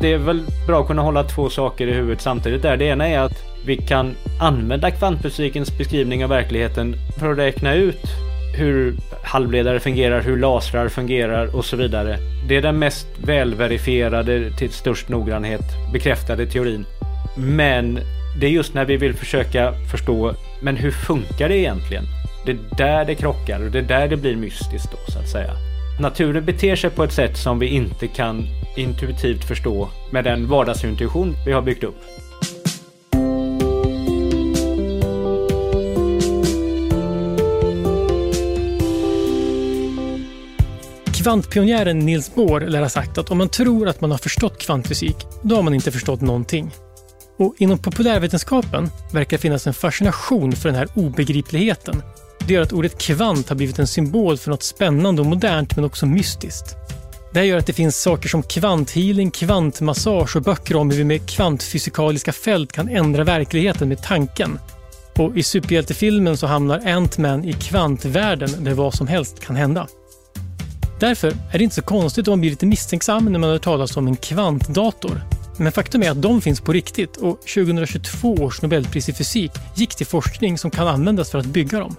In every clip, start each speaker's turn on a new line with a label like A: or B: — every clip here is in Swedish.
A: Det är väl bra att kunna hålla två saker i huvudet samtidigt där. Det ena är att vi kan använda kvantfysikens beskrivning av verkligheten för att räkna ut hur halvledare fungerar, hur lasrar fungerar och så vidare. Det är den mest välverifierade, till störst noggrannhet bekräftade teorin. Men det är just när vi vill försöka förstå, men hur funkar det egentligen? Det är där det krockar och det är där det blir mystiskt då så att säga. Naturen beter sig på ett sätt som vi inte kan intuitivt förstå med den vardagsintuition vi har byggt upp.
B: Kvantpionjären Niels Bohr lär ha sagt att om man tror att man har förstått kvantfysik, då har man inte förstått någonting. Och inom populärvetenskapen verkar det finnas en fascination för den här obegripligheten. Det gör att ordet kvant har blivit en symbol för något spännande och modernt men också mystiskt. Det här gör att det finns saker som kvanthealing, kvantmassage och böcker om hur vi med kvantfysikaliska fält kan ändra verkligheten med tanken. Och i superhjältefilmen så hamnar Ant-Man i kvantvärlden där vad som helst kan hända. Därför är det inte så konstigt om man blir lite misstänksam när man hör talas om en kvantdator. Men faktum är att de finns på riktigt och 2022 års Nobelpris i fysik gick till forskning som kan användas för att bygga dem.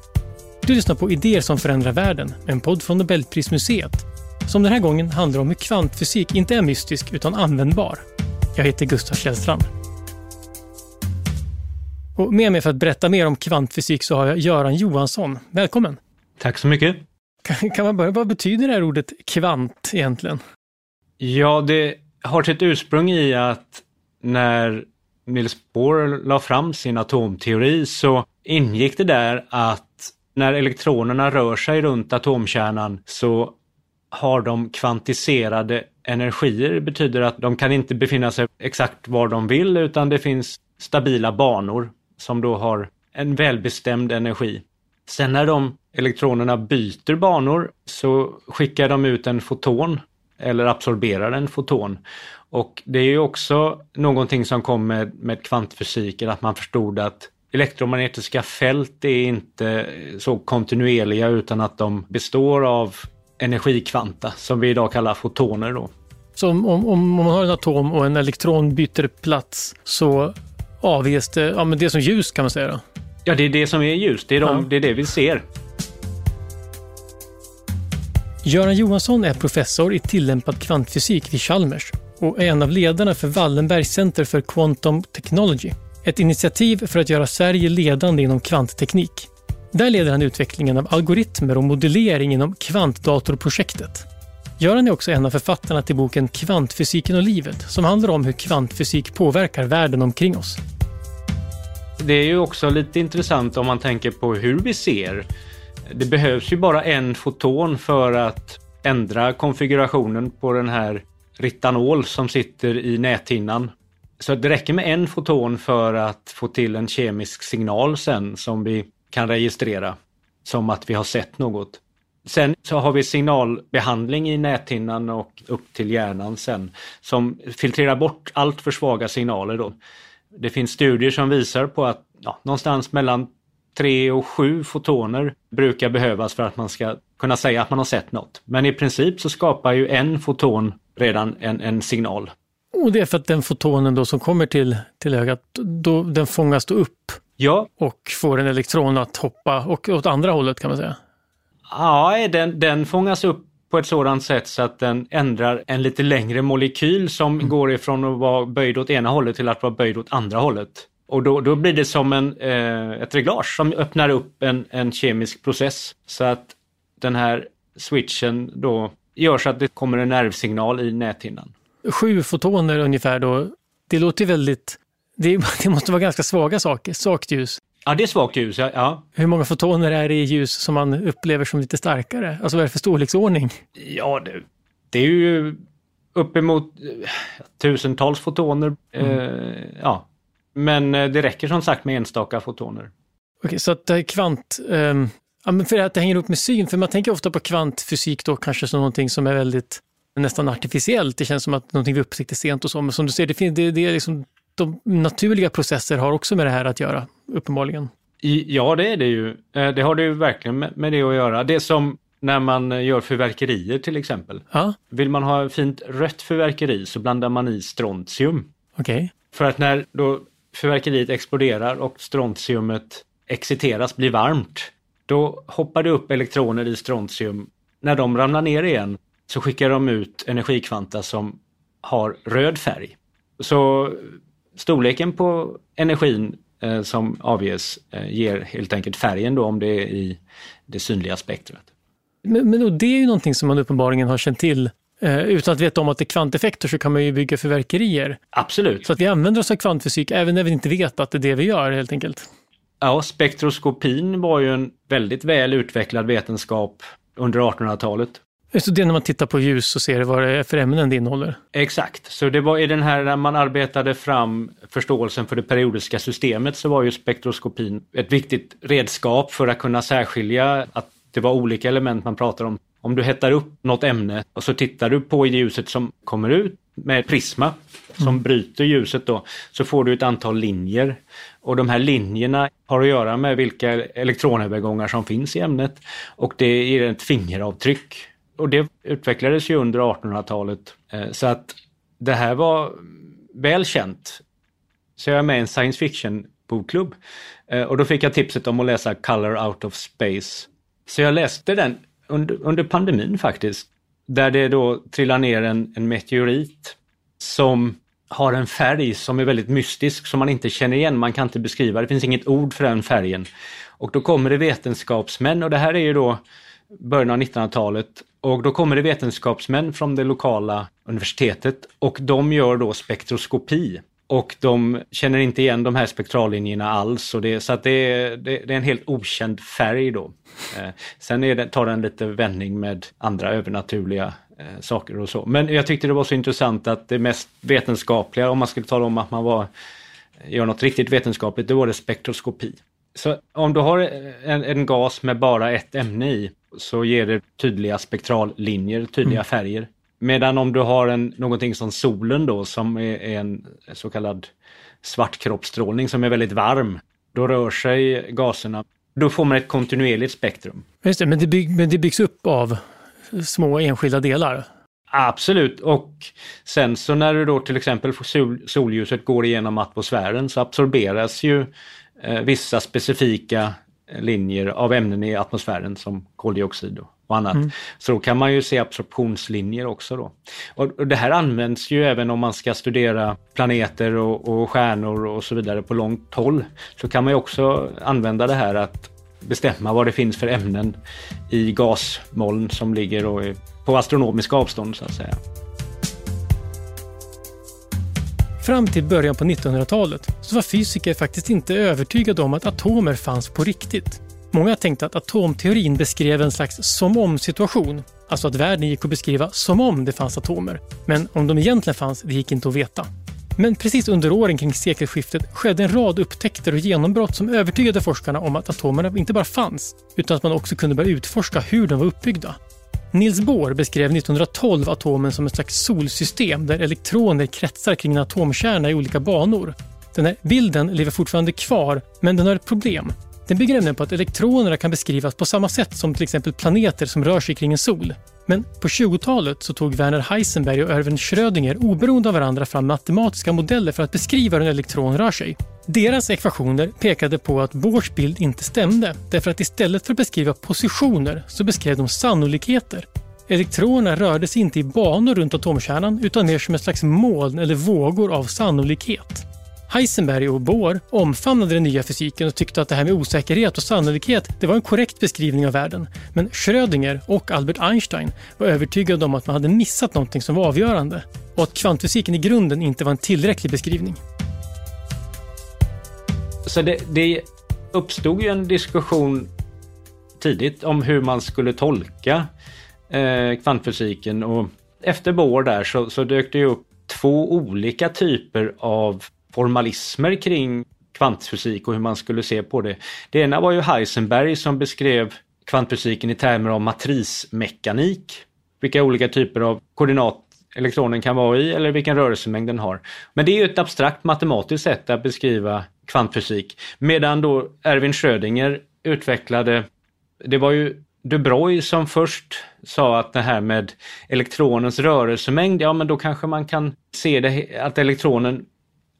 B: Du lyssnar på Idéer som förändrar världen, en podd från Nobelprismuseet som den här gången handlar om hur kvantfysik inte är mystisk utan användbar. Jag heter Gustav Källstrand. Och med mig för att berätta mer om kvantfysik så har jag Göran Johansson. Välkommen!
A: Tack så mycket!
B: Kan, kan man börja, vad betyder det här ordet kvant egentligen?
A: Ja, det har sitt ursprung i att när Niels Bohr la fram sin atomteori så ingick det där att när elektronerna rör sig runt atomkärnan så har de kvantiserade energier. Det betyder att de kan inte befinna sig exakt var de vill utan det finns stabila banor som då har en välbestämd energi. Sen när de elektronerna byter banor så skickar de ut en foton eller absorberar en foton. Och det är ju också någonting som kom med, med kvantfysiken, att man förstod att elektromagnetiska fält är inte så kontinuerliga utan att de består av energikvanta som vi idag kallar fotoner. Då.
B: Så om, om, om man har en atom och en elektron byter plats så avges det, ja men det är som ljus kan man säga då?
A: Ja, det är det som är ljus. Det är, de, ja. det, är det vi ser.
B: Göran Johansson är professor i tillämpad kvantfysik vid Chalmers och är en av ledarna för Wallenbergs Center for Quantum Technology. Ett initiativ för att göra Sverige ledande inom kvantteknik. Där leder han utvecklingen av algoritmer och modellering inom kvantdatorprojektet. Göran är också en av författarna till boken Kvantfysiken och livet som handlar om hur kvantfysik påverkar världen omkring oss.
A: Det är ju också lite intressant om man tänker på hur vi ser. Det behövs ju bara en foton för att ändra konfigurationen på den här ritanol som sitter i näthinnan. Så det räcker med en foton för att få till en kemisk signal sen som vi kan registrera som att vi har sett något. Sen så har vi signalbehandling i näthinnan och upp till hjärnan sen som filtrerar bort allt för svaga signaler. Då. Det finns studier som visar på att ja, någonstans mellan tre och sju fotoner brukar behövas för att man ska kunna säga att man har sett något. Men i princip så skapar ju en foton redan en, en signal.
B: Och det är för att den fotonen då som kommer till, till ögat, då, den fångas då upp
A: Ja.
B: Och får en elektron att hoppa och åt andra hållet kan man säga.
A: Ja, den, den fångas upp på ett sådant sätt så att den ändrar en lite längre molekyl som mm. går ifrån att vara böjd åt ena hållet till att vara böjd åt andra hållet. Och då, då blir det som en, eh, ett reglage som öppnar upp en, en kemisk process. Så att den här switchen då gör så att det kommer en nervsignal i näthinnan.
B: Sju fotoner ungefär då. Det låter väldigt det, det, måste vara ganska svaga saker, svagt ljus.
A: Ja, det är svagt ljus. Ja. ja.
B: Hur många fotoner är det i ljus som man upplever som lite starkare? Alltså vad är det för storleksordning?
A: Ja, det, det är ju uppemot eh, tusentals fotoner. Mm. Eh, ja. Men eh, det räcker som sagt med enstaka fotoner.
B: Okej, så att kvant... Um, ja, men för att det hänger ihop med syn, för man tänker ofta på kvantfysik då kanske som någonting som är väldigt nästan artificiellt. Det känns som att någonting vi upptäckte sent och så, men som du säger, det, det, det är liksom de naturliga processer har också med det här att göra, uppenbarligen.
A: Ja, det är det ju. Eh, det har det ju verkligen med det att göra. Det som när man gör fyrverkerier till exempel.
B: Ja,
A: Vill man ha fint rött fyrverkeri så blandar man i strontium.
B: okej.
A: För att när då fyrverkeriet exploderar och strontiumet exciteras, blir varmt, då hoppar det upp elektroner i strontium. När de ramlar ner igen så skickar de ut energikvanta som har röd färg. Så storleken på energin eh, som avges eh, ger helt enkelt färgen då om det är i det synliga spektrat.
B: Men, men det är ju någonting som man uppenbarligen har känt till. Eh, utan att veta om att det är kvanteffekter så kan man ju bygga fyrverkerier.
A: Absolut.
B: Så att vi använder oss av kvantfysik även när vi inte vet att det är det vi gör helt enkelt.
A: Ja, spektroskopin var ju en väldigt väl utvecklad vetenskap under 1800-talet.
B: Så det är när man tittar på ljus och ser vad det är för ämnen det innehåller.
A: Exakt, så det var i den här när man arbetade fram förståelsen för det periodiska systemet så var ju spektroskopin ett viktigt redskap för att kunna särskilja att det var olika element man pratar om. Om du hettar upp något ämne och så tittar du på ljuset som kommer ut med prisma som bryter ljuset då, så får du ett antal linjer. Och de här linjerna har att göra med vilka elektronövergångar som finns i ämnet och det ger ett fingeravtryck. Och det utvecklades ju under 1800-talet. Eh, så att det här var väl känt. Så jag är med i en science fiction bokklubb. Eh, och då fick jag tipset om att läsa Color Out of Space. Så jag läste den under, under pandemin faktiskt. Där det då trillar ner en, en meteorit som har en färg som är väldigt mystisk som man inte känner igen. Man kan inte beskriva, det finns inget ord för den färgen. Och då kommer det vetenskapsmän och det här är ju då början av 1900-talet och då kommer det vetenskapsmän från det lokala universitetet och de gör då spektroskopi. Och de känner inte igen de här spektrallinjerna alls. Och det, så att det, är, det, det är en helt okänd färg då. Eh, sen är det, tar den lite vändning med andra övernaturliga eh, saker och så. Men jag tyckte det var så intressant att det mest vetenskapliga, om man skulle tala om att man var, eh, gör något riktigt vetenskapligt, det var det spektroskopi. Så om du har en, en gas med bara ett ämne i så ger det tydliga spektrallinjer, tydliga färger. Medan om du har en, någonting som solen då som är, är en så kallad svartkroppsstrålning som är väldigt varm, då rör sig gaserna. Då får man ett kontinuerligt spektrum.
B: Just det, men det, bygg, men det byggs upp av små enskilda delar.
A: Absolut, och sen så när du då till exempel sol, solljuset går igenom atmosfären så absorberas ju eh, vissa specifika linjer av ämnen i atmosfären som koldioxid och, annat. Så då kan man ju se absorptionslinjer också då. Och, det här används ju även om man ska studera planeter och, och stjärnor och så vidare på långt håll. Så kan man ju också använda det här att bestämma vad det finns för ämnen i gasmoln som ligger på astronomiska avstånd så att säga.
B: Fram till början på 1900-talet så var fysiker faktiskt inte övertygade om att atomer fanns på riktigt. Många tänkte att atomteorin beskrev en slags som om-situation. Alltså att världen gick att beskriva som om det fanns atomer. Men om de egentligen fanns, det gick inte att veta. Men precis under åren kring sekelskiftet skedde en rad upptäckter och genombrott som övertygade forskarna om att atomerna inte bara fanns, utan att man också kunde börja utforska hur de var uppbyggda. Niels Bohr beskrev 1912 atomen som ett slags solsystem där elektroner kretsar kring en atomkärna i olika banor. Den här bilden lever fortfarande kvar, men den har ett problem. Den bygger nämligen på att elektronerna kan beskrivas på samma sätt som till exempel planeter som rör sig kring en sol. Men på 20-talet så tog Werner Heisenberg och Erwin Schrödinger oberoende av varandra fram matematiska modeller för att beskriva hur en elektron rör sig. Deras ekvationer pekade på att Bohrs bild inte stämde därför att istället för att beskriva positioner så beskrev de sannolikheter. Elektronerna rörde sig inte i banor runt atomkärnan utan mer som ett slags moln eller vågor av sannolikhet. Heisenberg och Bohr omfamnade den nya fysiken och tyckte att det här med osäkerhet och sannolikhet det var en korrekt beskrivning av världen. Men Schrödinger och Albert Einstein var övertygade om att man hade missat någonting som var avgörande och att kvantfysiken i grunden inte var en tillräcklig beskrivning.
A: Så det, det uppstod ju en diskussion tidigt om hur man skulle tolka eh, kvantfysiken och efter Bohr där så, så dök det ju upp två olika typer av formalismer kring kvantfysik och hur man skulle se på det. Det ena var ju Heisenberg som beskrev kvantfysiken i termer av matrismekanik. Vilka olika typer av koordinat elektronen kan vara i eller vilken rörelsemängd den har. Men det är ju ett abstrakt matematiskt sätt att beskriva kvantfysik. Medan då Erwin Schrödinger utvecklade, det var ju de Broglie som först sa att det här med elektronens rörelsemängd, ja men då kanske man kan se det, att elektronen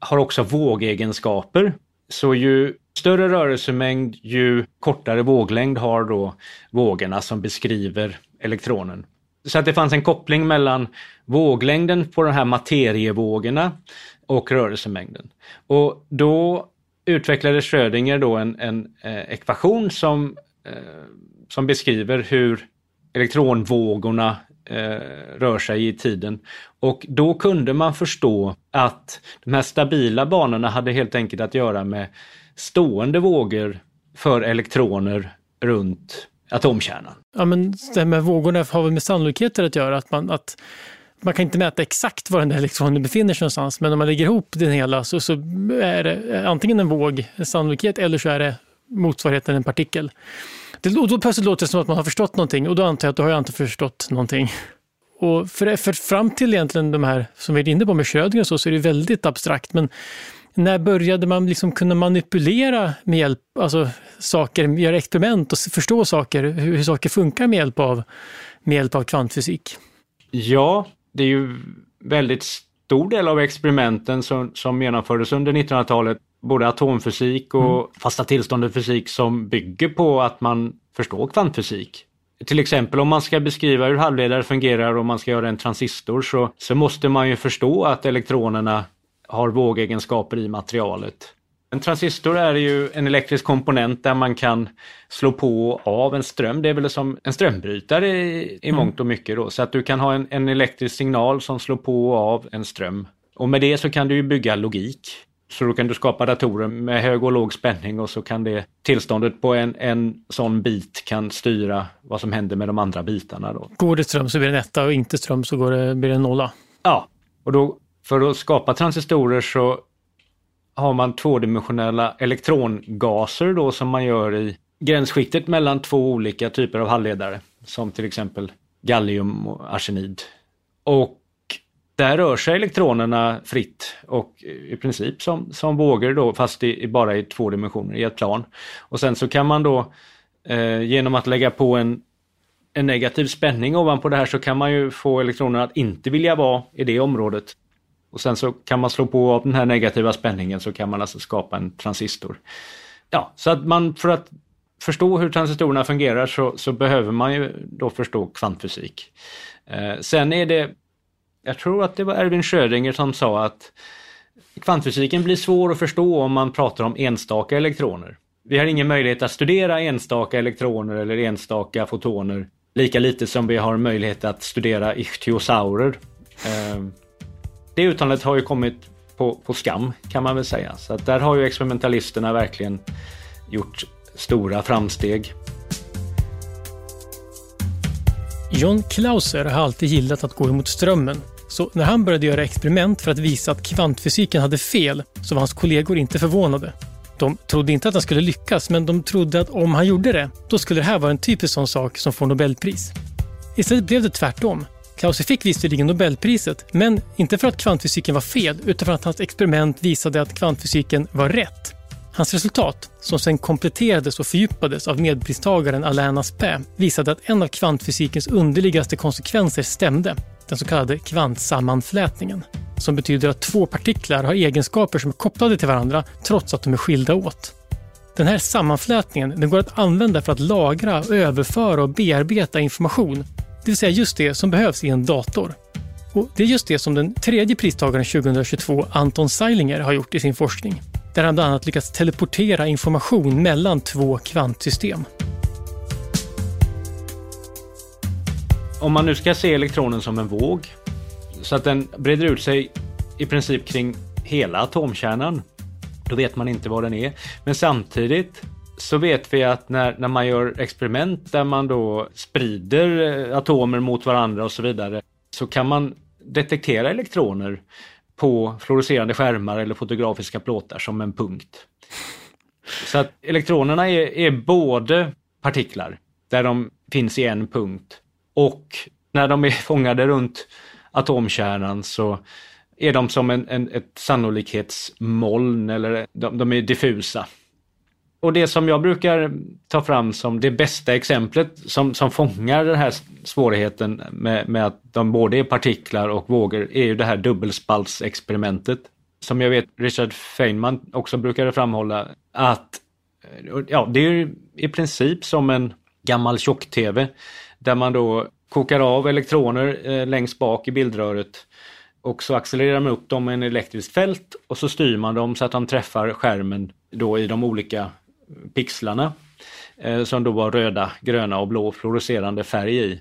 A: har också vågegenskaper. Så ju större rörelsemängd, ju kortare våglängd har då vågorna som beskriver elektronen. Så att det fanns en koppling mellan våglängden på de här materievågorna och rörelsemängden. Och då utvecklade Schrödinger då en, en eh, ekvation som, eh, som beskriver hur elektronvågorna eh, rör sig i tiden. Och då kunde man förstå att de här stabila banorna hade helt enkelt att göra med stående vågor för elektroner runt atomkärnan.
B: Ja, men det här med vågorna har väl med sannolikheter att göra. Att man, att man kan inte mäta exakt var den där elektronen befinner sig någonstans, men om man lägger ihop den hela så, så är det antingen en våg, en sannolikhet, eller så är det motsvarigheten en partikel. Det, då plötsligt låter det som att man har förstått någonting och då antar jag att då har jag inte förstått någonting. Och för, för fram till egentligen de här som vi är inne på med Schrödinger och så, så är det väldigt abstrakt. Men när började man liksom kunna manipulera med hjälp, alltså saker, göra experiment och förstå saker, hur, hur saker funkar med hjälp av, med hjälp av kvantfysik?
A: Ja, det är ju väldigt stor del av experimenten som, som genomfördes under 1900-talet, både atomfysik och mm. fasta tillståndet fysik som bygger på att man förstår kvantfysik. Till exempel om man ska beskriva hur halvledare fungerar och man ska göra en transistor så, så måste man ju förstå att elektronerna har vågegenskaper i materialet. En transistor är ju en elektrisk komponent där man kan slå på och av en ström. Det är väl som en strömbrytare i, i mm. mångt och mycket då. Så att du kan ha en, en elektrisk signal som slår på och av en ström. Och med det så kan du ju bygga logik. Så då kan du skapa datorer med hög och låg spänning och så kan det tillståndet på en, en sån bit kan styra vad som händer med de andra bitarna. Då.
B: Går det ström så blir det en etta och inte ström så går det, blir det en nolla.
A: Ja, och då för att skapa transistorer så har man tvådimensionella elektrongaser då som man gör i gränsskiktet mellan två olika typer av halvledare. Som till exempel gallium och arsenid. Och där rör sig elektronerna fritt och i princip som, som vågor då fast i, bara i två dimensioner i ett plan. Och sen så kan man då eh, genom att lägga på en, en negativ spänning ovanpå det här så kan man ju få elektronerna att inte vilja vara i det området. Och sen så kan man slå på av den här negativa spänningen så kan man alltså skapa en transistor. Ja, så att man för att förstå hur transistorerna fungerar så, så behöver man ju då förstå kvantfysik. Eh, sen är det, jag tror att det var Erwin Schrödinger som sa att kvantfysiken blir svår att förstå om man pratar om enstaka elektroner. Vi har ingen möjlighet att studera enstaka elektroner eller enstaka fotoner lika lite som vi har möjlighet att studera ichtyosaurer. Ehm, det uttalandet har ju kommit på, på skam kan man väl säga. Så att där har ju experimentalisterna verkligen gjort stora framsteg.
B: John Clauser har alltid gillat att gå emot strömmen. Så när han började göra experiment för att visa att kvantfysiken hade fel så var hans kollegor inte förvånade. De trodde inte att han skulle lyckas, men de trodde att om han gjorde det, då skulle det här vara en typisk sån sak som får Nobelpris. Istället blev det tvärtom. Clauser fick visserligen Nobelpriset, men inte för att kvantfysiken var fel, utan för att hans experiment visade att kvantfysiken var rätt. Hans resultat, som sen kompletterades och fördjupades av medpristagaren Alain Aspect, visade att en av kvantfysikens underligaste konsekvenser stämde, den så kallade kvantsammanflätningen, som betyder att två partiklar har egenskaper som är kopplade till varandra trots att de är skilda åt. Den här sammanflätningen den går att använda för att lagra, överföra och bearbeta information det vill säga just det som behövs i en dator. Och Det är just det som den tredje pristagaren 2022, Anton Seilinger, har gjort i sin forskning. Där han bland annat lyckats teleportera information mellan två kvantsystem.
A: Om man nu ska se elektronen som en våg, så att den breder ut sig i princip kring hela atomkärnan, då vet man inte vad den är. Men samtidigt så vet vi att när, när man gör experiment där man då sprider eh, atomer mot varandra och så vidare så kan man detektera elektroner på fluorescerande skärmar eller fotografiska plåtar som en punkt. Så att elektronerna är, är både partiklar där de finns i en punkt och när de är fångade runt atomkärnan så är de som en, en, ett sannolikhetsmoln eller de, de är diffusa. Och det som jag brukar ta fram som det bästa exemplet som, som fångar den här svårigheten med, med att de både är partiklar och vågor är ju det här dubbelspaltsexperimentet. Som jag vet Richard Feynman också brukade framhålla att ja, det är i princip som en gammal tjock-tv där man då kokar av elektroner eh, längst bak i bildröret och så accelererar man upp dem med en elektriskt fält och så styr man dem så att de träffar skärmen då i de olika pixlarna eh, som då var röda, gröna och blå fluorescerande färg i.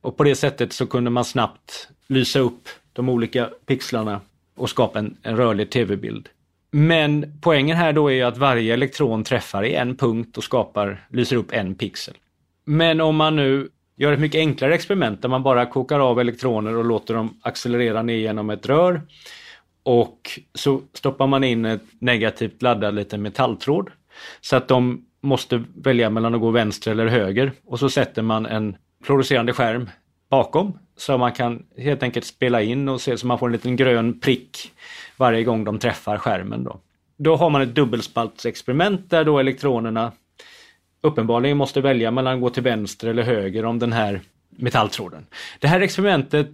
A: Och på det sättet så kunde man snabbt lysa upp de olika pixlarna och skapa en, en rörlig tv-bild. Men poängen här då är att varje elektron träffar i en punkt och skapar, lyser upp en pixel. Men om man nu gör ett mycket enklare experiment där man bara kokar av elektroner och låter dem accelerera ner genom ett rör. Och så stoppar man in ett negativt laddad liten metalltråd. Så att de måste välja mellan att gå vänster eller höger. Och så sätter man en fluorescerande skärm bakom. Så man kan helt enkelt spela in och se så man får en liten grön prick varje gång de träffar skärmen. Då, då har man ett dubbelspaltsexperiment där då elektronerna uppenbarligen måste välja mellan att gå till vänster eller höger om den här metalltråden. Det här experimentet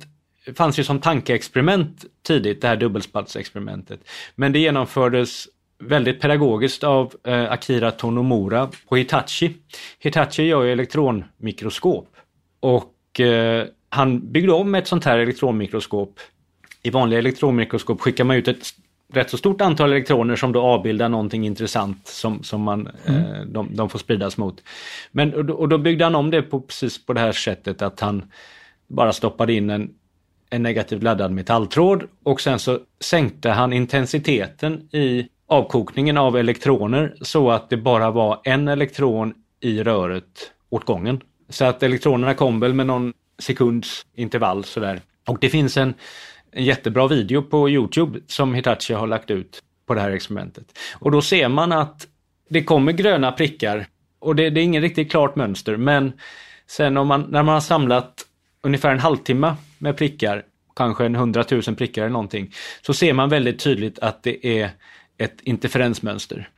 A: fanns ju som tankeexperiment tidigt, det här dubbelspaltsexperimentet. Men det genomfördes väldigt pedagogiskt av eh, Akira Tonomura på Hitachi. Hitachi gör ju elektronmikroskop och eh, han byggde om ett sånt här elektronmikroskop. I vanliga elektronmikroskop skickar man ut ett rätt så stort antal elektroner som då avbildar någonting intressant som, som man, mm. eh, de, de, får spridas mot. Men, och då, och, då, byggde han om det på, precis på det här sättet att han bara stoppade in en, en negativt laddad metalltråd och sen så sänkte han intensiteten i avkokningen av elektroner så att det bara var en elektron i röret åt gången. Så att elektronerna kom väl med någon sekunds intervall sådär. Och det finns en en jättebra video på Youtube som Hitachi har lagt ut på det här experimentet. Och då ser man att det kommer gröna prickar och det, det är inget riktigt klart mönster men sen om man, när man har samlat ungefär en halvtimme med prickar, kanske en hundratusen prickar eller någonting, så ser man väldigt tydligt att det är ett interferensmönster.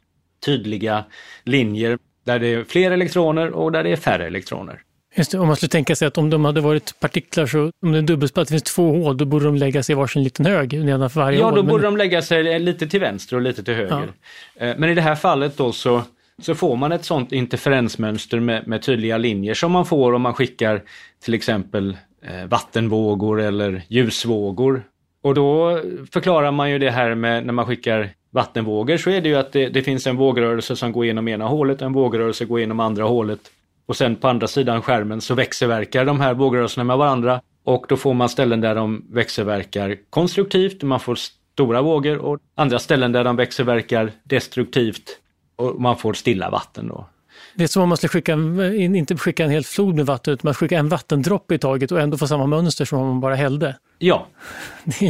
A: Tydliga linjer där det är fler elektroner och där det är färre elektroner.
B: Just det, om man skulle tänka sig att om de hade varit partiklar så, om det är dubbelspalt, det finns två hål, då borde de lägga sig i varsin liten hög nedanför varje
A: ja,
B: hål.
A: Ja, då borde men... de lägga sig lite till vänster och lite till höger. Ja. Eh, men i det här fallet då så, så får man ett sånt interferensmönster med, med tydliga linjer som man får om man skickar till exempel eh, vattenvågor eller ljusvågor. Och då förklarar man ju det här med när man skickar vattenvågor så är det ju att det, det finns en vågrörelse som går genom ena hålet en vågrörelse går genom andra hålet. Och sen på andra sidan skärmen så växelverkar de här vågrörelserna med varandra och då får man ställen där de växelverkar konstruktivt, man får stora vågor och andra ställen där de växelverkar destruktivt och man får stilla vatten. Då.
B: Det är som om man skulle skicka, inte skicka en hel flod med vatten, utan man skickar en vattendroppe i taget och ändå få samma mönster som om man bara hällde.
A: Ja.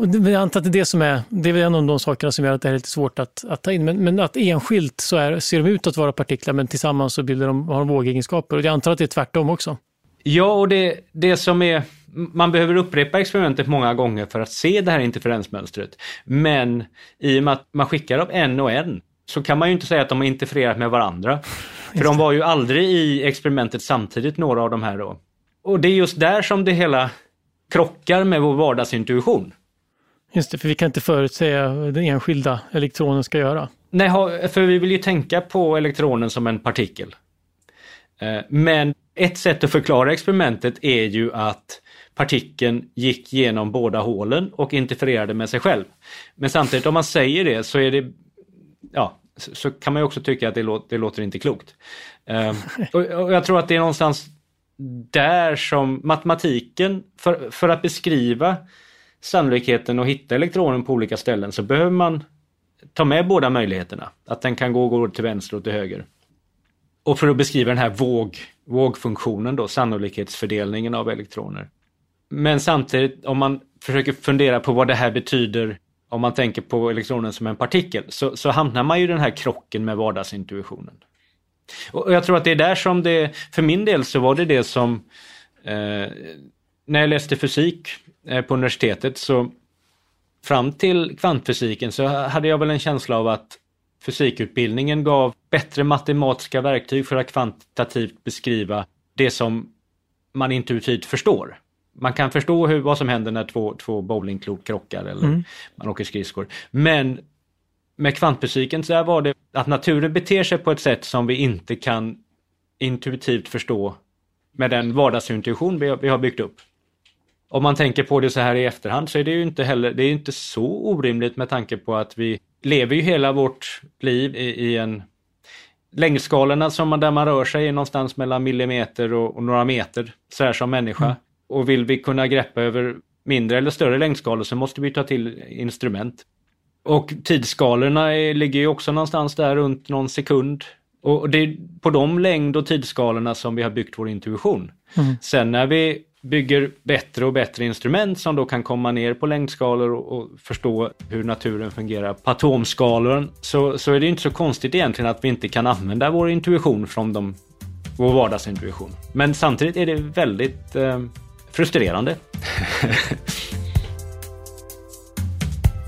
B: Och jag antar att det är det som är, det är en av de sakerna som gör att det är lite svårt att, att ta in. Men, men att enskilt så är, ser de ut att vara partiklar men tillsammans så bildar de, har de vågegenskaper. Och jag antar att det är tvärtom också.
A: Ja, och det, det som är, man behöver upprepa experimentet många gånger för att se det här interferensmönstret. Men i och med att man skickar dem en och en så kan man ju inte säga att de har interfererat med varandra. För de var ju aldrig i experimentet samtidigt, några av de här då. Och det är just där som det hela krockar med vår vardagsintuition.
B: Just det, för vi kan inte förutsäga vad den enskilda elektronen ska göra.
A: Nej, för vi vill ju tänka på elektronen som en partikel. Eh, men ett sätt att förklara experimentet är ju att partikeln gick genom båda hålen och interfererade med sig själv. Men samtidigt om man säger det så är det, ja, så kan man ju också tycka att det, låter, det låter inte klokt. Eh, och jag tror att det är någonstans där som matematiken, för, för att beskriva sannolikheten att hitta elektronen på olika ställen så behöver man ta med båda möjligheterna. Att den kan gå, gå till vänster och till höger. Och för att beskriva den här våg, vågfunktionen då, sannolikhetsfördelningen av elektroner. Men samtidigt om man försöker fundera på vad det här betyder om man tänker på elektronen som en partikel så, så hamnar man ju i den här krocken med vardagsintuitionen. Och jag tror att det är där som det, för min del så var det det som eh, när jag läste fysik på universitetet så fram till kvantfysiken så hade jag väl en känsla av att fysikutbildningen gav bättre matematiska verktyg för att kvantitativt beskriva det som man intuitivt förstår. Man kan förstå hur, vad som händer när två, två bowlingklot krockar eller mm. man åker skridskor. Men med kvantfysiken så var det att naturen beter sig på ett sätt som vi inte kan intuitivt förstå med den vardagsintuition vi, vi har byggt upp. Om man tänker på det så här i efterhand så är det ju inte heller, det är inte så orimligt med tanke på att vi lever ju hela vårt liv i, i en längdskalorna som man, där man rör sig är någonstans mellan millimeter och, och några meter, så här som människa. Mm. Och vill vi kunna greppa över mindre eller större längdskalor så måste vi ta till instrument. Och tidsskalorna är, ligger ju också någonstans där runt någon sekund. Och det är på de längd och tidsskalorna som vi har byggt vår intuition. Mm. Sen när vi bygger bättre och bättre instrument som då kan komma ner på längdskalor och, och förstå hur naturen fungerar på atomskalor så, så är det inte så konstigt egentligen att vi inte kan använda vår intuition från de, vår vardagsintuition. Men samtidigt är det väldigt eh, frustrerande.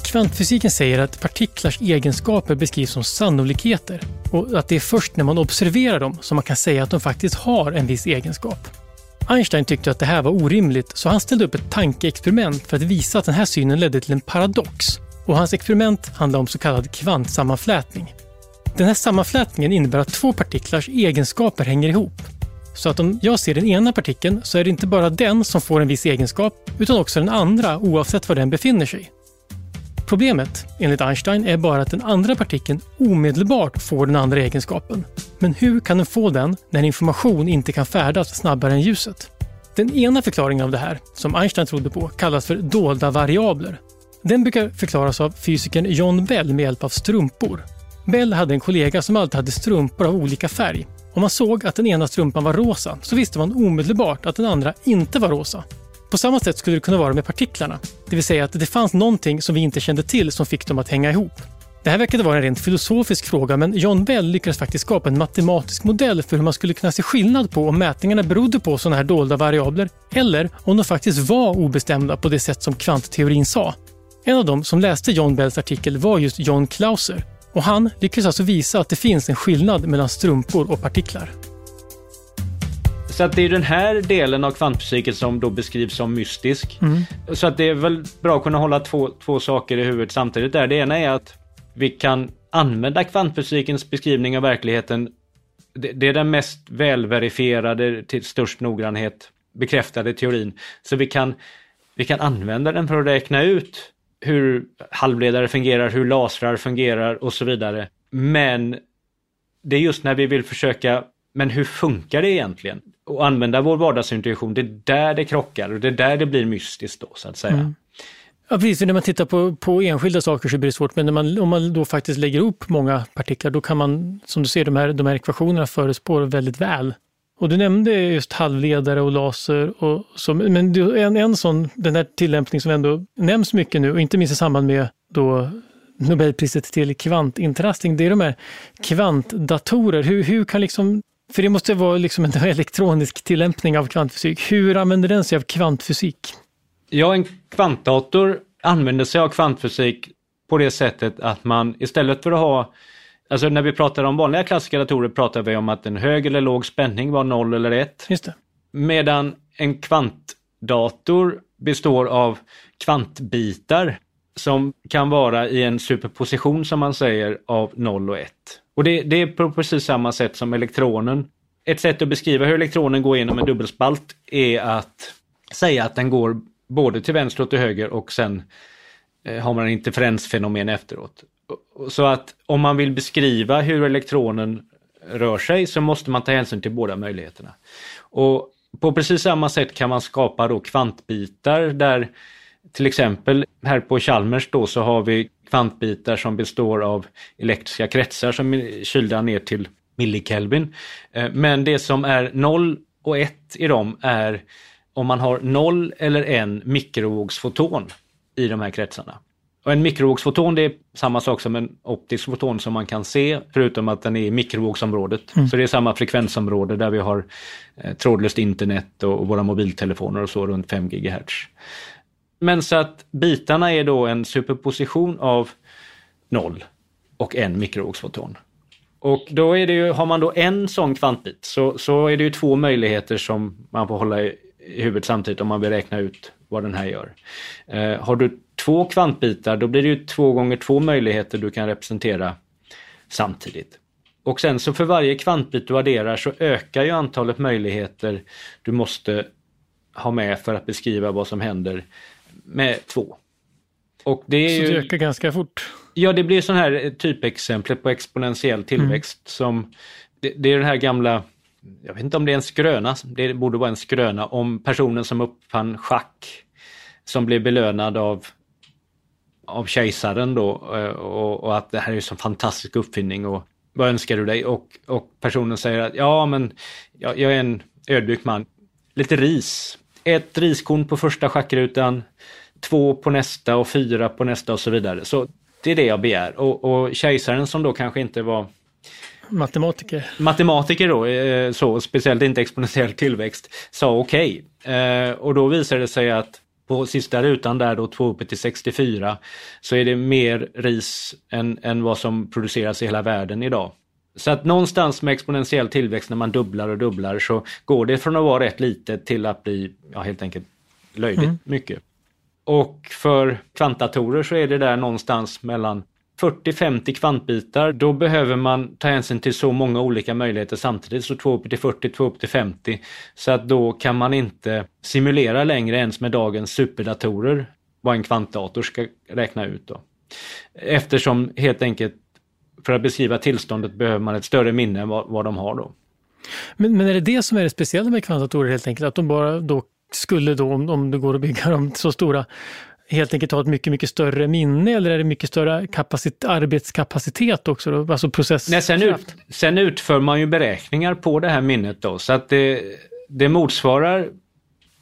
B: Kvantfysiken säger att partiklars egenskaper beskrivs som sannolikheter och att det är först när man observerar dem som man kan säga att de faktiskt har en viss egenskap. Einstein tyckte att det här var orimligt så han ställde upp ett tankeexperiment för att visa att den här synen ledde till en paradox. Och hans experiment handlade om så kallad kvantsammanflätning. Den här sammanflätningen innebär att två partiklars egenskaper hänger ihop. Så att om jag ser den ena partikeln så är det inte bara den som får en viss egenskap utan också den andra oavsett var den befinner sig. Problemet, enligt Einstein, är bara att den andra partikeln omedelbart får den andra egenskapen. Men hur kan den få den när information inte kan färdas snabbare än ljuset? Den ena förklaringen av det här, som Einstein trodde på, kallas för dolda variabler. Den brukar förklaras av fysikern John Bell med hjälp av strumpor. Bell hade en kollega som alltid hade strumpor av olika färg. Om man såg att den ena strumpan var rosa så visste man omedelbart att den andra inte var rosa. På samma sätt skulle det kunna vara med partiklarna. Det vill säga att det fanns någonting som vi inte kände till som fick dem att hänga ihop. Det här verkade vara en rent filosofisk fråga men John Bell lyckades faktiskt skapa en matematisk modell för hur man skulle kunna se skillnad på om mätningarna berodde på sådana här dolda variabler eller om de faktiskt var obestämda på det sätt som kvantteorin sa. En av dem som läste John Bells artikel var just John Clauser och han lyckades alltså visa att det finns en skillnad mellan strumpor och partiklar.
A: Så att det är den här delen av kvantfysiken som då beskrivs som mystisk. Mm. Så att det är väl bra att kunna hålla två, två saker i huvudet samtidigt där. Det ena är att vi kan använda kvantfysikens beskrivning av verkligheten. Det, det är den mest välverifierade, till störst noggrannhet bekräftade teorin. Så vi kan, vi kan använda den för att räkna ut hur halvledare fungerar, hur lasrar fungerar och så vidare. Men det är just när vi vill försöka, men hur funkar det egentligen? Och använda vår vardagsintuition, det är där det krockar och det är där det blir mystiskt då så att säga. Mm.
B: Ja, precis. När man tittar på, på enskilda saker så blir det svårt, men när man, om man då faktiskt lägger upp många partiklar, då kan man, som du ser, de här, de här ekvationerna förespår väldigt väl. Och du nämnde just halvledare och laser, och så, men en, en sån, den här tillämpning som ändå nämns mycket nu, och inte minst i samband med då Nobelpriset till kvantintrastning, det är de här kvantdatorer. Hur, hur kan liksom för det måste vara liksom en elektronisk tillämpning av kvantfysik. Hur använder den sig av kvantfysik?
A: Ja, en kvantdator använder sig av kvantfysik på det sättet att man istället för att ha Alltså när vi pratar om vanliga klassiska datorer pratar vi om att en hög eller låg spänning var 0 eller 1.
B: Just det.
A: Medan en kvantdator består av kvantbitar som kan vara i en superposition som man säger av 0 och 1. Och det, det är på precis samma sätt som elektronen. Ett sätt att beskriva hur elektronen går genom en dubbelspalt är att säga att den går både till vänster och till höger och sen eh, har man en interferensfenomen efteråt. Så att om man vill beskriva hur elektronen rör sig så måste man ta hänsyn till båda möjligheterna. Och på precis samma sätt kan man skapa då kvantbitar där till exempel här på Chalmers då så har vi kvantbitar som består av elektriska kretsar som är kylda ner till millikelvin. Eh, men det som är 0 och 1 i dem är om man har 0 eller 1 mikrovågsfoton i de här kretsarna. Och en mikrovågsfoton det är samma sak som en optisk foton som man kan se förutom att den är i mikrovågsområdet. Mm. Så det är samma frekvensområde där vi har eh, trådlöst internet och våra mobiltelefoner och så runt 5 GHz. Men så att bitarna är då en superposition av noll och en mikrovågsfoton. Och då är det ju, har man då en sån kvantbit så, så är det ju två möjligheter som man får hålla i, i huvudet samtidigt om man vill räkna ut vad den här gör. Eh, har du två kvantbitar då blir det ju två gånger två möjligheter du kan representera samtidigt. Och sen så för varje kvantbit du adderar så ökar ju antalet möjligheter du måste ha med för att beskriva vad som händer med två.
B: Och det är så det ökar ganska fort?
A: Ja, det blir sån här typexemplet på exponentiell tillväxt mm. som det, det, är den här gamla, jag vet inte om det är en skröna, det borde vara en skröna om personen som uppfann schack som blev belönad av av kejsaren då eh, och, och, att det här är en så fantastisk uppfinning och vad önskar du dig? Och, och personen säger att ja men jag, jag är en ödmjuk man. Lite ris. Ett riskorn på första schackrutan, två på nästa och fyra på nästa och så vidare. Så det är det jag begär. Och, och kejsaren som då kanske inte var
B: Matematiker.
A: Matematiker då, eh, så, speciellt inte exponentiell tillväxt, sa okej. Okay. Eh, och då visade det sig att på sista rutan där då 2 upp till 64 så är det mer ris än, än vad som produceras i hela världen idag. Så att någonstans med exponentiell tillväxt när man dubblar och dubblar så går det från att vara rätt litet till att bli ja, helt enkelt löjligt mm. mycket. Och för kvantdatorer så är det där någonstans mellan 40-50 kvantbitar, då behöver man ta hänsyn till så många olika möjligheter samtidigt. Så 2 upp till 40, 2 upp till 50. Så att då kan man inte simulera längre ens med dagens superdatorer vad en kvantdator ska räkna ut. Då. Eftersom helt enkelt för att beskriva tillståndet behöver man ett större minne än vad, vad de har då.
B: Men, men är det det som är det speciella med kvantdatorer helt enkelt? Att de bara då skulle då, om, om det går att bygga dem så stora, helt enkelt ha ett mycket, mycket större minne eller är det mycket större kapacit arbetskapacitet också? Då? Alltså process
A: Nej, sen, ut, sen utför man ju beräkningar på det här minnet då så att det, det motsvarar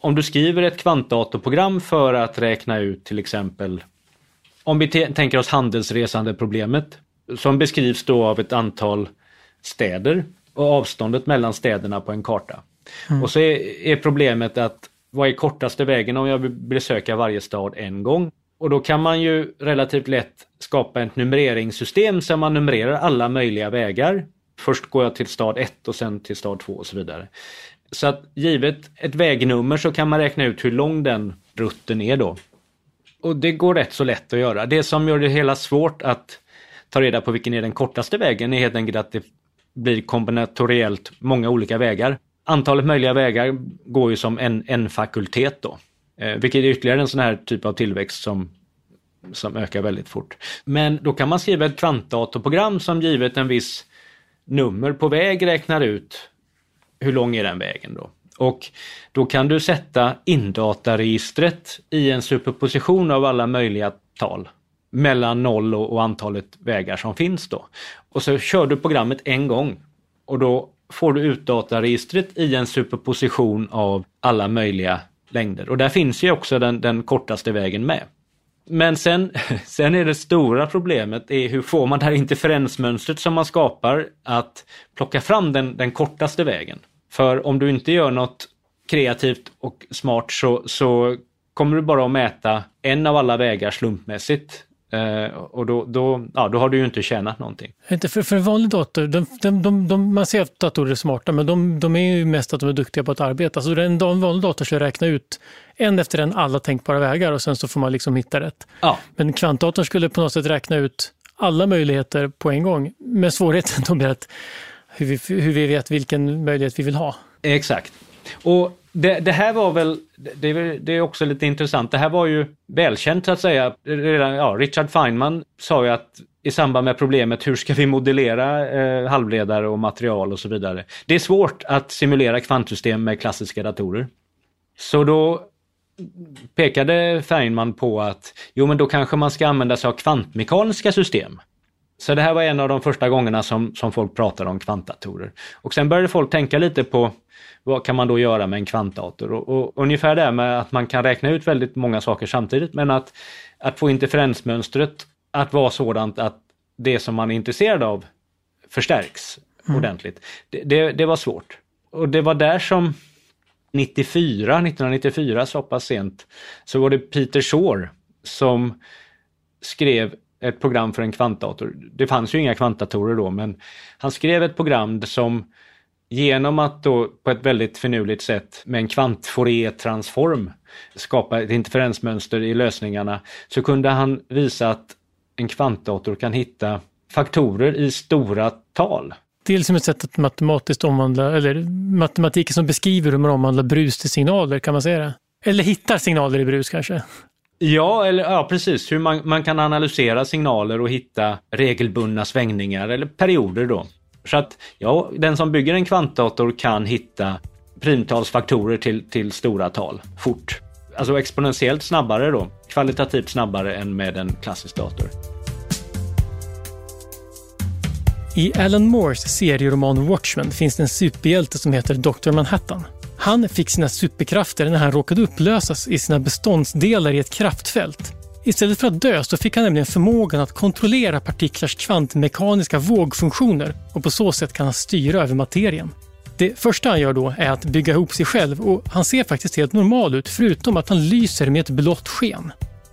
A: om du skriver ett kvantdatorprogram för att räkna ut till exempel om vi tänker oss handelsresandeproblemet som beskrivs då av ett antal städer och avståndet mellan städerna på en karta. Mm. Och så är, är problemet att vad är kortaste vägen om jag vill besöka varje stad en gång? Och då kan man ju relativt lätt skapa ett numreringssystem så man numrerar alla möjliga vägar. Först går jag till stad 1 och sen till stad 2 och så vidare. Så att givet ett vägnummer så kan man räkna ut hur lång den rutten är då. Och det går rätt så lätt att göra. Det som gör det hela svårt att ta reda på vilken är den kortaste vägen är helt enkelt att det blir kombinatoriellt många olika vägar antalet möjliga vägar går ju som en, en fakultet då. Eh, vilket är ytterligare en sån här typ av tillväxt som, som ökar väldigt fort. Men då kan man skriva ett kvantdatorprogram som givet en viss nummer på väg räknar ut hur lång är den vägen då. Och då kan du sätta indataregistret i en superposition av alla möjliga tal mellan noll och, och antalet vägar som finns då. Och så kör du programmet en gång och då får du ut dataregistret i en superposition av alla möjliga längder. Och där finns ju också den, den kortaste vägen med. Men sen, sen är det stora problemet är hur får man det här interferensmönstret som man skapar att plocka fram den, den kortaste vägen. För om du inte gör något kreativt och smart så, så kommer du bara att mäta en av alla vägar slumpmässigt Uh, och då, då, ja, då har du ju inte tjänat någonting.
B: Inte för, för en vanlig dator, de, de, de, man ser att datorer är smarta men de, de är ju mest att de är duktiga på att arbeta. Så en, en vanlig dator ska räkna ut en efter en alla tänkbara vägar och sen så får man liksom hitta rätt. Ja. Men kvantdatorn skulle på något sätt räkna ut alla möjligheter på en gång. Men svårigheten då blir att hur vi, hur vi vet vilken möjlighet vi vill ha.
A: Exakt. Och det, det, här var väl, det, det, är också lite intressant, det här var ju välkänt så att säga. Redan, ja, Richard Feynman sa ju att i samband med problemet hur ska vi modellera eh, halvledare och material och så vidare. Det är svårt att simulera kvantsystem med klassiska datorer. Så då pekade Feynman på att jo men då kanske man ska använda sig av kvantmekaniska system. Så det här var en av de första gångerna som, som folk pratade om kvantdatorer. Och sen började folk tänka lite på vad kan man då göra med en kvantdator? Och, och, ungefär det med att man kan räkna ut väldigt många saker samtidigt men att, att få interferensmönstret att vara sådant att det som man är intresserad av förstärks mm. ordentligt. Det, det, det, var svårt. Och det var där som 94, 1994 så pass sent, så var det Peter Shore som skrev ett program för en kvantdator. Det fanns ju inga kvantdatorer då, men han skrev ett program som genom att då på ett väldigt finurligt sätt med en kvant transform skapa ett interferensmönster i lösningarna så kunde han visa att en kvantdator kan hitta faktorer i stora tal.
B: Dels som ett sätt att matematiskt omvandla, eller matematiken som beskriver hur man omvandlar brus till signaler, kan man säga det? Eller hittar signaler i brus kanske?
A: Ja, eller, ja precis. Hur man, man kan analysera signaler och hitta regelbundna svängningar eller perioder då. Så att ja, den som bygger en kvantdator kan hitta primtalsfaktorer till, till stora tal fort. Alltså exponentiellt snabbare då, kvalitativt snabbare än med en klassisk dator.
B: I Alan Moores serieroman Watchmen finns det en superhjälte som heter Dr. Manhattan. Han fick sina superkrafter när han råkade upplösas i sina beståndsdelar i ett kraftfält. Istället för att dö så fick han nämligen förmågan att kontrollera partiklars kvantmekaniska vågfunktioner och på så sätt kan han styra över materien. Det första han gör då är att bygga ihop sig själv och han ser faktiskt helt normal ut förutom att han lyser med ett blått sken.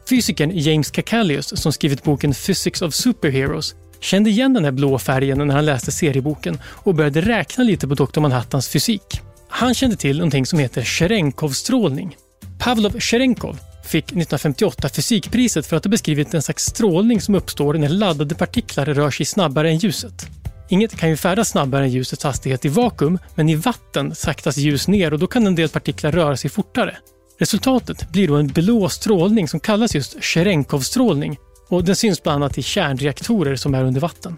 B: Fysikern James Kakalius som skrivit boken Physics of Superheroes kände igen den här blå färgen när han läste serieboken och började räkna lite på Dr. Manhattans fysik. Han kände till någonting som heter Cherenkov-strålning. Pavlov Cherenkov fick 1958 fysikpriset för att ha beskrivit en slags strålning som uppstår när laddade partiklar rör sig snabbare än ljuset. Inget kan ju färdas snabbare än ljusets hastighet i vakuum, men i vatten saktas ljus ner och då kan en del partiklar röra sig fortare. Resultatet blir då en blå strålning som kallas just Cherenkov-strålning och den syns bland annat i kärnreaktorer som är under vatten.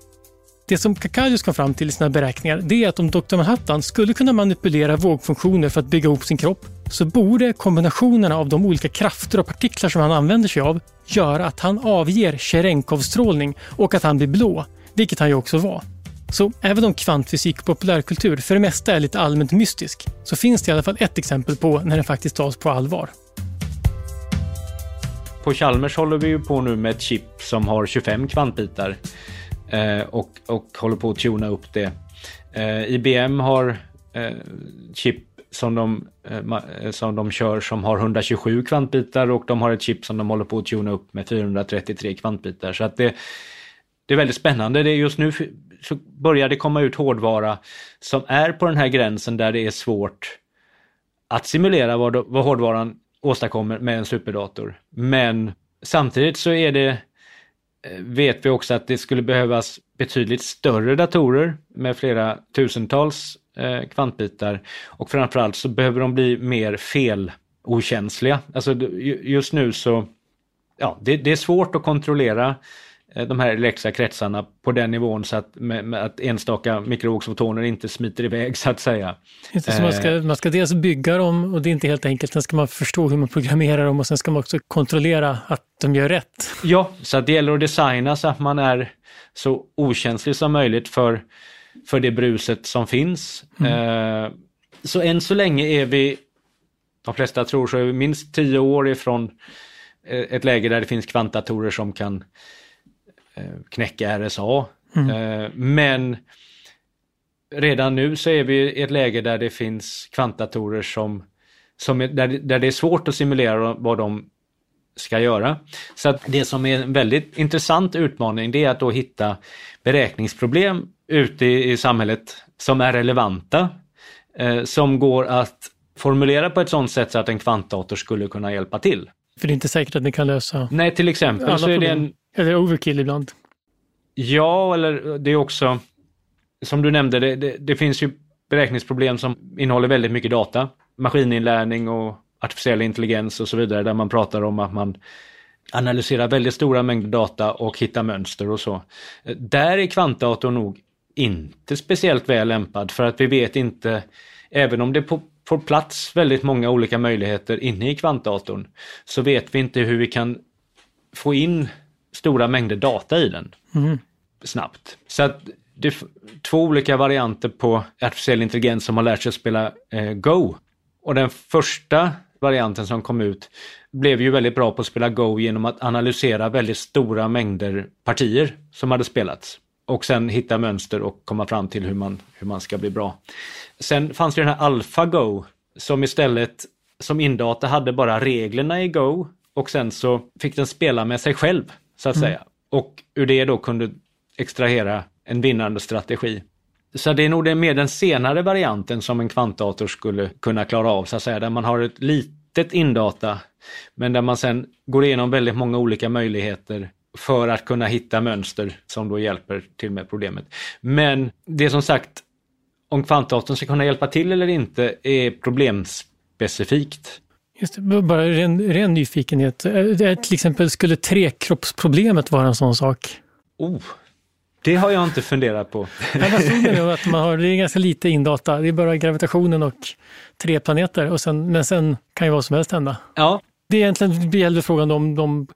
B: Det som Kakalius kom fram till i sina beräkningar det är att om Dr. Manhattan skulle kunna manipulera vågfunktioner för att bygga ihop sin kropp så borde kombinationerna av de olika krafter och partiklar som han använder sig av göra att han avger Cherenkov-strålning och att han blir blå, vilket han ju också var. Så även om kvantfysik och populärkultur för det mesta är lite allmänt mystisk så finns det i alla fall ett exempel på när den faktiskt tas på allvar.
A: På Chalmers håller vi ju på nu med ett chip som har 25 kvantbitar Eh, och, och håller på att tuna upp det. Eh, IBM har eh, chip som de, eh, eh som de kör som har 127 kvantbitar och de har ett chip som de håller på att tuna upp med 433 kvantbitar. Så att det, det är väldigt spännande. Det är just nu så börjar det komma ut hårdvara som är på den här gränsen där det är svårt att simulera vad, vad hårdvaran åstadkommer med en superdator. Men samtidigt så är det Eh, vet vi också att det skulle behövas betydligt större datorer med flera tusentals eh, kvantbitar och framförallt så behöver de bli mer felokänsliga. Alltså just nu så, ja, det, det är svårt att kontrollera Eh, de här elektriska kretsarna på den nivån så att, med, med att enstaka mikrovågsfotoner inte smiter iväg så att säga.
B: Inte så man, ska, eh. man ska dels bygga dem och det är inte helt enkelt, sen ska man förstå hur man programmerar dem och sen ska man också kontrollera att de gör rätt.
A: Ja, så att det gäller att designa så att man är så okänslig som möjligt för, för det bruset som finns. Mm. Eh, så än så länge är vi, de flesta tror så är vi minst tio år ifrån eh, ett läge där det finns kvantdatorer som kan Eh, knäcka RSA. Mm. Eh, men redan nu så är vi i ett läge där det finns kvantdatorer som, som är, där, där det är svårt att simulera vad de ska göra. Så att det som är en väldigt intressant utmaning det är att då hitta beräkningsproblem ute i, i samhället som är relevanta, eh, som går att formulera på ett sådant sätt så att en kvantdator skulle kunna hjälpa till.
B: För det är inte säkert att ni kan lösa
A: Nej, till exempel så är det en
B: eller overkill ibland.
A: Ja, eller det är också, som du nämnde, det, det, det, finns ju beräkningsproblem som innehåller väldigt mycket data. Maskininlärning och artificiell intelligens och så vidare, där man pratar om att man analyserar väldigt stora mängder data och hittar mönster och så. Där är kvantdatorn nog inte speciellt väl lämpad för att vi vet inte, även om det på, får plats väldigt många olika möjligheter inne i kvantdatorn, så vet vi inte hur vi kan få in stora mängder data i den mm. snabbt. Så att det är två olika varianter på artificiell intelligens som har lärt sig att spela eh, Go. Och den första varianten som kom ut blev ju väldigt bra på att spela Go genom att analysera väldigt stora mängder partier som hade spelats. Och sen hitta mönster och komma fram till hur man, hur man ska bli bra. Sen fanns det den här AlphaGo som istället som indata hade bara reglerna i Go och sen så fick den spela med sig själv så att mm. säga. och ur det då kunde extrahera en vinnande strategi. Så det är nog det mer den senare varianten som en kvantdator skulle kunna klara av, så att säga, där man har ett litet indata, men där man sen går igenom väldigt många olika möjligheter för att kunna hitta mönster som då hjälper till med problemet. Men det som sagt, om kvantdatorn ska kunna hjälpa till eller inte är problemspecifikt.
B: Just det, bara ren, ren nyfikenhet. Till exempel, skulle trekroppsproblemet vara en sån sak?
A: Oh, det har jag inte funderat på.
B: Ja, att man har, det är ganska lite indata. Det är bara gravitationen och tre planeter. Och sen, men sen kan ju vad som helst hända.
A: Ja.
B: Det är egentligen gäller frågan om de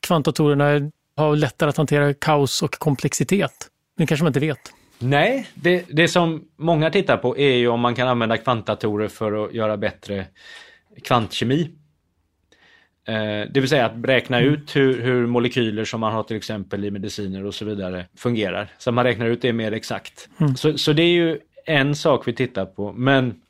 B: kvantdatorerna har lättare att hantera kaos och komplexitet. Det kanske man inte vet.
A: Nej, det, det som många tittar på är ju om man kan använda kvantdatorer för att göra bättre kvantkemi. Eh, det vill säga att räkna mm. ut hur, hur, molekyler som man har till exempel i mediciner och så vidare fungerar. Så man räknar ut det mer exakt. Mm. Så, så det är ju en sak vi tittar på. Men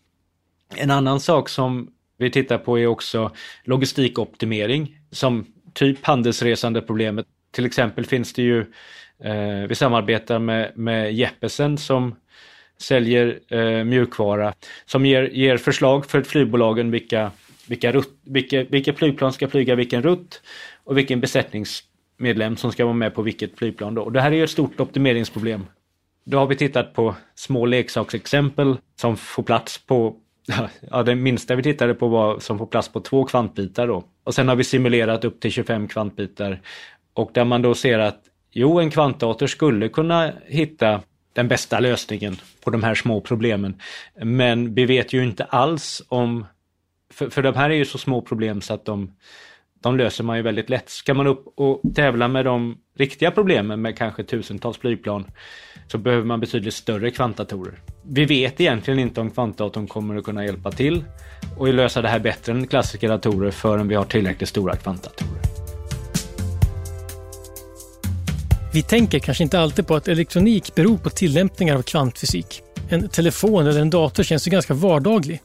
A: en annan sak som vi tittar på är också logistikoptimering som typ handelsresandeproblemet. Till exempel finns det ju, eh, vi samarbetar med, med Jeppesen som säljer eh, mjukvara som ger, ger förslag för flygbolagen vilka, vilka, rutt, vilka, vilka flygplan ska flyga vilken rutt och vilken besättningsmedlem som ska vara med på vilket flygplan. Då. Och det här är ju ett stort optimeringsproblem. Då har vi tittat på små leksaksexempel som får plats på Ja, det minsta vi tittade på var som får plats på två kvantbitar då. Och sen har vi simulerat upp till 25 kvantbitar. Och där man då ser att jo, en kvantdator skulle kunna hitta den bästa lösningen på de här små problemen. Men vi vet ju inte alls om, för, för de här är ju så små problem så att de, de löser man ju väldigt lätt. Ska man upp och tävla med de riktiga problemen med kanske tusentals flygplan så behöver man betydligt större kvantdatorer. Vi vet egentligen inte om kvantdatorn kommer att kunna hjälpa till och lösa det här bättre än klassiska datorer förrän vi har tillräckligt stora kvantdatorer.
B: Vi tänker kanske inte alltid på att elektronik beror på tillämpningar av kvantfysik. En telefon eller en dator känns ju ganska vardaglig.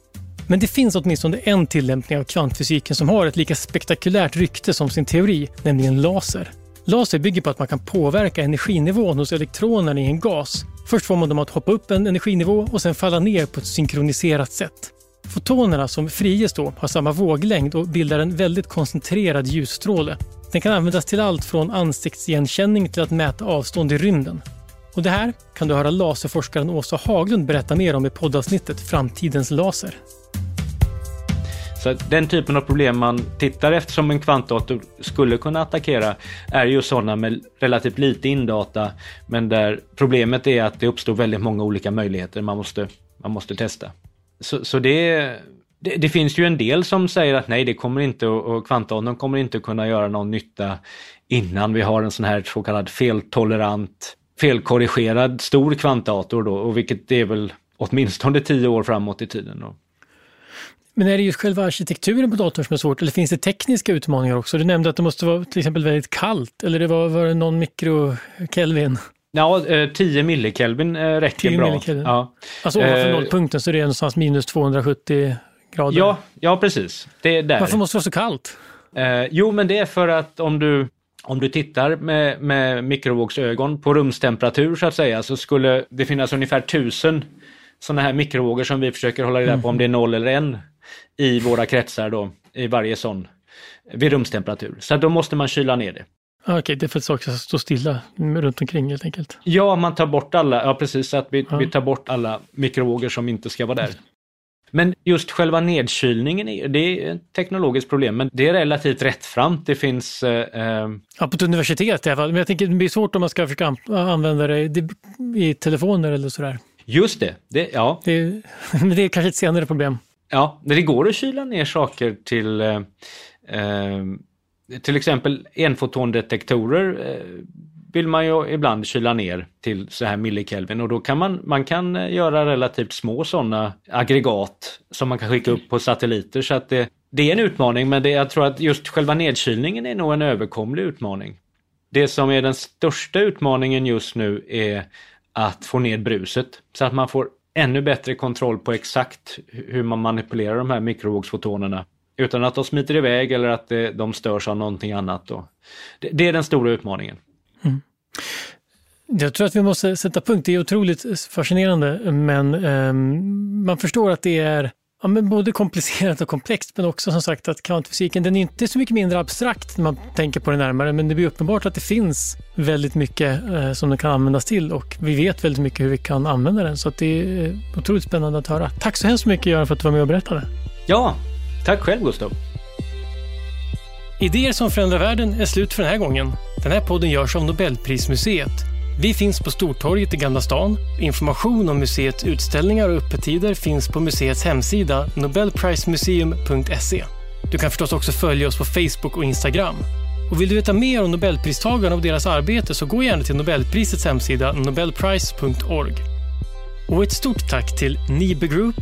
B: Men det finns åtminstone en tillämpning av kvantfysiken som har ett lika spektakulärt rykte som sin teori, nämligen laser. Laser bygger på att man kan påverka energinivån hos elektronerna i en gas. Först får man dem att hoppa upp en energinivå och sen falla ner på ett synkroniserat sätt. Fotonerna som friges då har samma våglängd och bildar en väldigt koncentrerad ljusstråle den kan användas till allt från ansiktsigenkänning till att mäta avstånd i rymden. Och det här kan du höra laserforskaren Åsa Haglund berätta mer om i poddavsnittet Framtidens laser.
A: Så den typen av problem man tittar efter som en kvantdator skulle kunna attackera är ju sådana med relativt lite indata men där problemet är att det uppstår väldigt många olika möjligheter man måste, man måste testa. Så, så det, det, det, finns ju en del som säger att nej, det kommer inte och kvantdatorn kommer inte kunna göra någon nytta innan vi har en sån här så kallad feltolerant, felkorrigerad stor kvantdator då, och vilket är väl åtminstone tio år framåt i tiden. Då.
B: Men är det just själva arkitekturen på datorn som är svårt eller finns det tekniska utmaningar också? Du nämnde att det måste vara till exempel väldigt kallt eller det var, var det någon mikrokelvin?
A: Ja, 10 eh, millikelvin eh, räcker 10 bra. Millikelvin. Ja.
B: Alltså ovanför eh, nollpunkten så det är någonstans minus 270 grader.
A: Ja, ja precis. Det är där.
B: Varför måste det vara så kallt?
A: Eh, jo, men det är för att om du, om du tittar med, med mikrovågsögon på rumstemperatur så att säga så skulle det finnas ungefär tusen sådana här mikrovågor som vi försöker hålla reda på om det är noll eller en i våra kretsar då, i varje sån, vid rumstemperatur. Så då måste man kyla ner det.
B: Okej, okay, det är för att saker stå stilla runt omkring helt enkelt.
A: Ja, man tar bort alla, ja precis, så att vi, ja. vi tar bort alla mikrovågor som inte ska vara där. Men just själva nedkylningen, det är ett teknologiskt problem, men det är relativt rättframt. Det finns... Eh,
B: eh, ja, på ett universitet i alla fall. Men jag tänker det blir svårt om man ska försöka använda det i telefoner eller sådär.
A: Just det, det ja.
B: Det, men det är kanske ett senare problem.
A: Ja, det går att kyla ner saker till eh, eh till exempel enfotondetektorer eh, vill man ju ibland kyla ner till så här millikelvin och då kan man, man kan eh, göra relativt små sådana aggregat som man kan skicka upp på satelliter så att det, det är en utmaning men det, jag tror att just själva nedkylningen är nog en överkomlig utmaning. Det som är den största utmaningen just nu är att få ner bruset så att man får ännu bättre kontroll på exakt hur man manipulerar de här mikrovågsfotonerna utan att de smiter iväg eller att eh, de störs av någonting annat. Då. Det är den stora utmaningen.
B: Jag tror att vi måste sätta punkt. Det är otroligt fascinerande, men eh, man förstår att det är ja, men både komplicerat och komplext, men också som sagt att kvantfysiken den är inte så mycket mindre abstrakt när man tänker på det närmare, men det blir uppenbart att det finns väldigt mycket eh, som den kan användas till och vi vet väldigt mycket hur vi kan använda den. Så det är otroligt spännande att höra. Tack så hemskt mycket Göran för att du var med och berättade.
A: Ja, tack själv Gustav.
B: Idéer som förändrar världen är slut för den här gången. Den här podden görs av Nobelprismuseet vi finns på Stortorget i Gamla stan. Information om museets utställningar och öppettider finns på museets hemsida nobelprismuseum.se. Du kan förstås också följa oss på Facebook och Instagram. Och vill du veta mer om Nobelpristagarna och deras arbete så gå gärna till Nobelprisets hemsida nobelprice.org. Och ett stort tack till Nibe Group,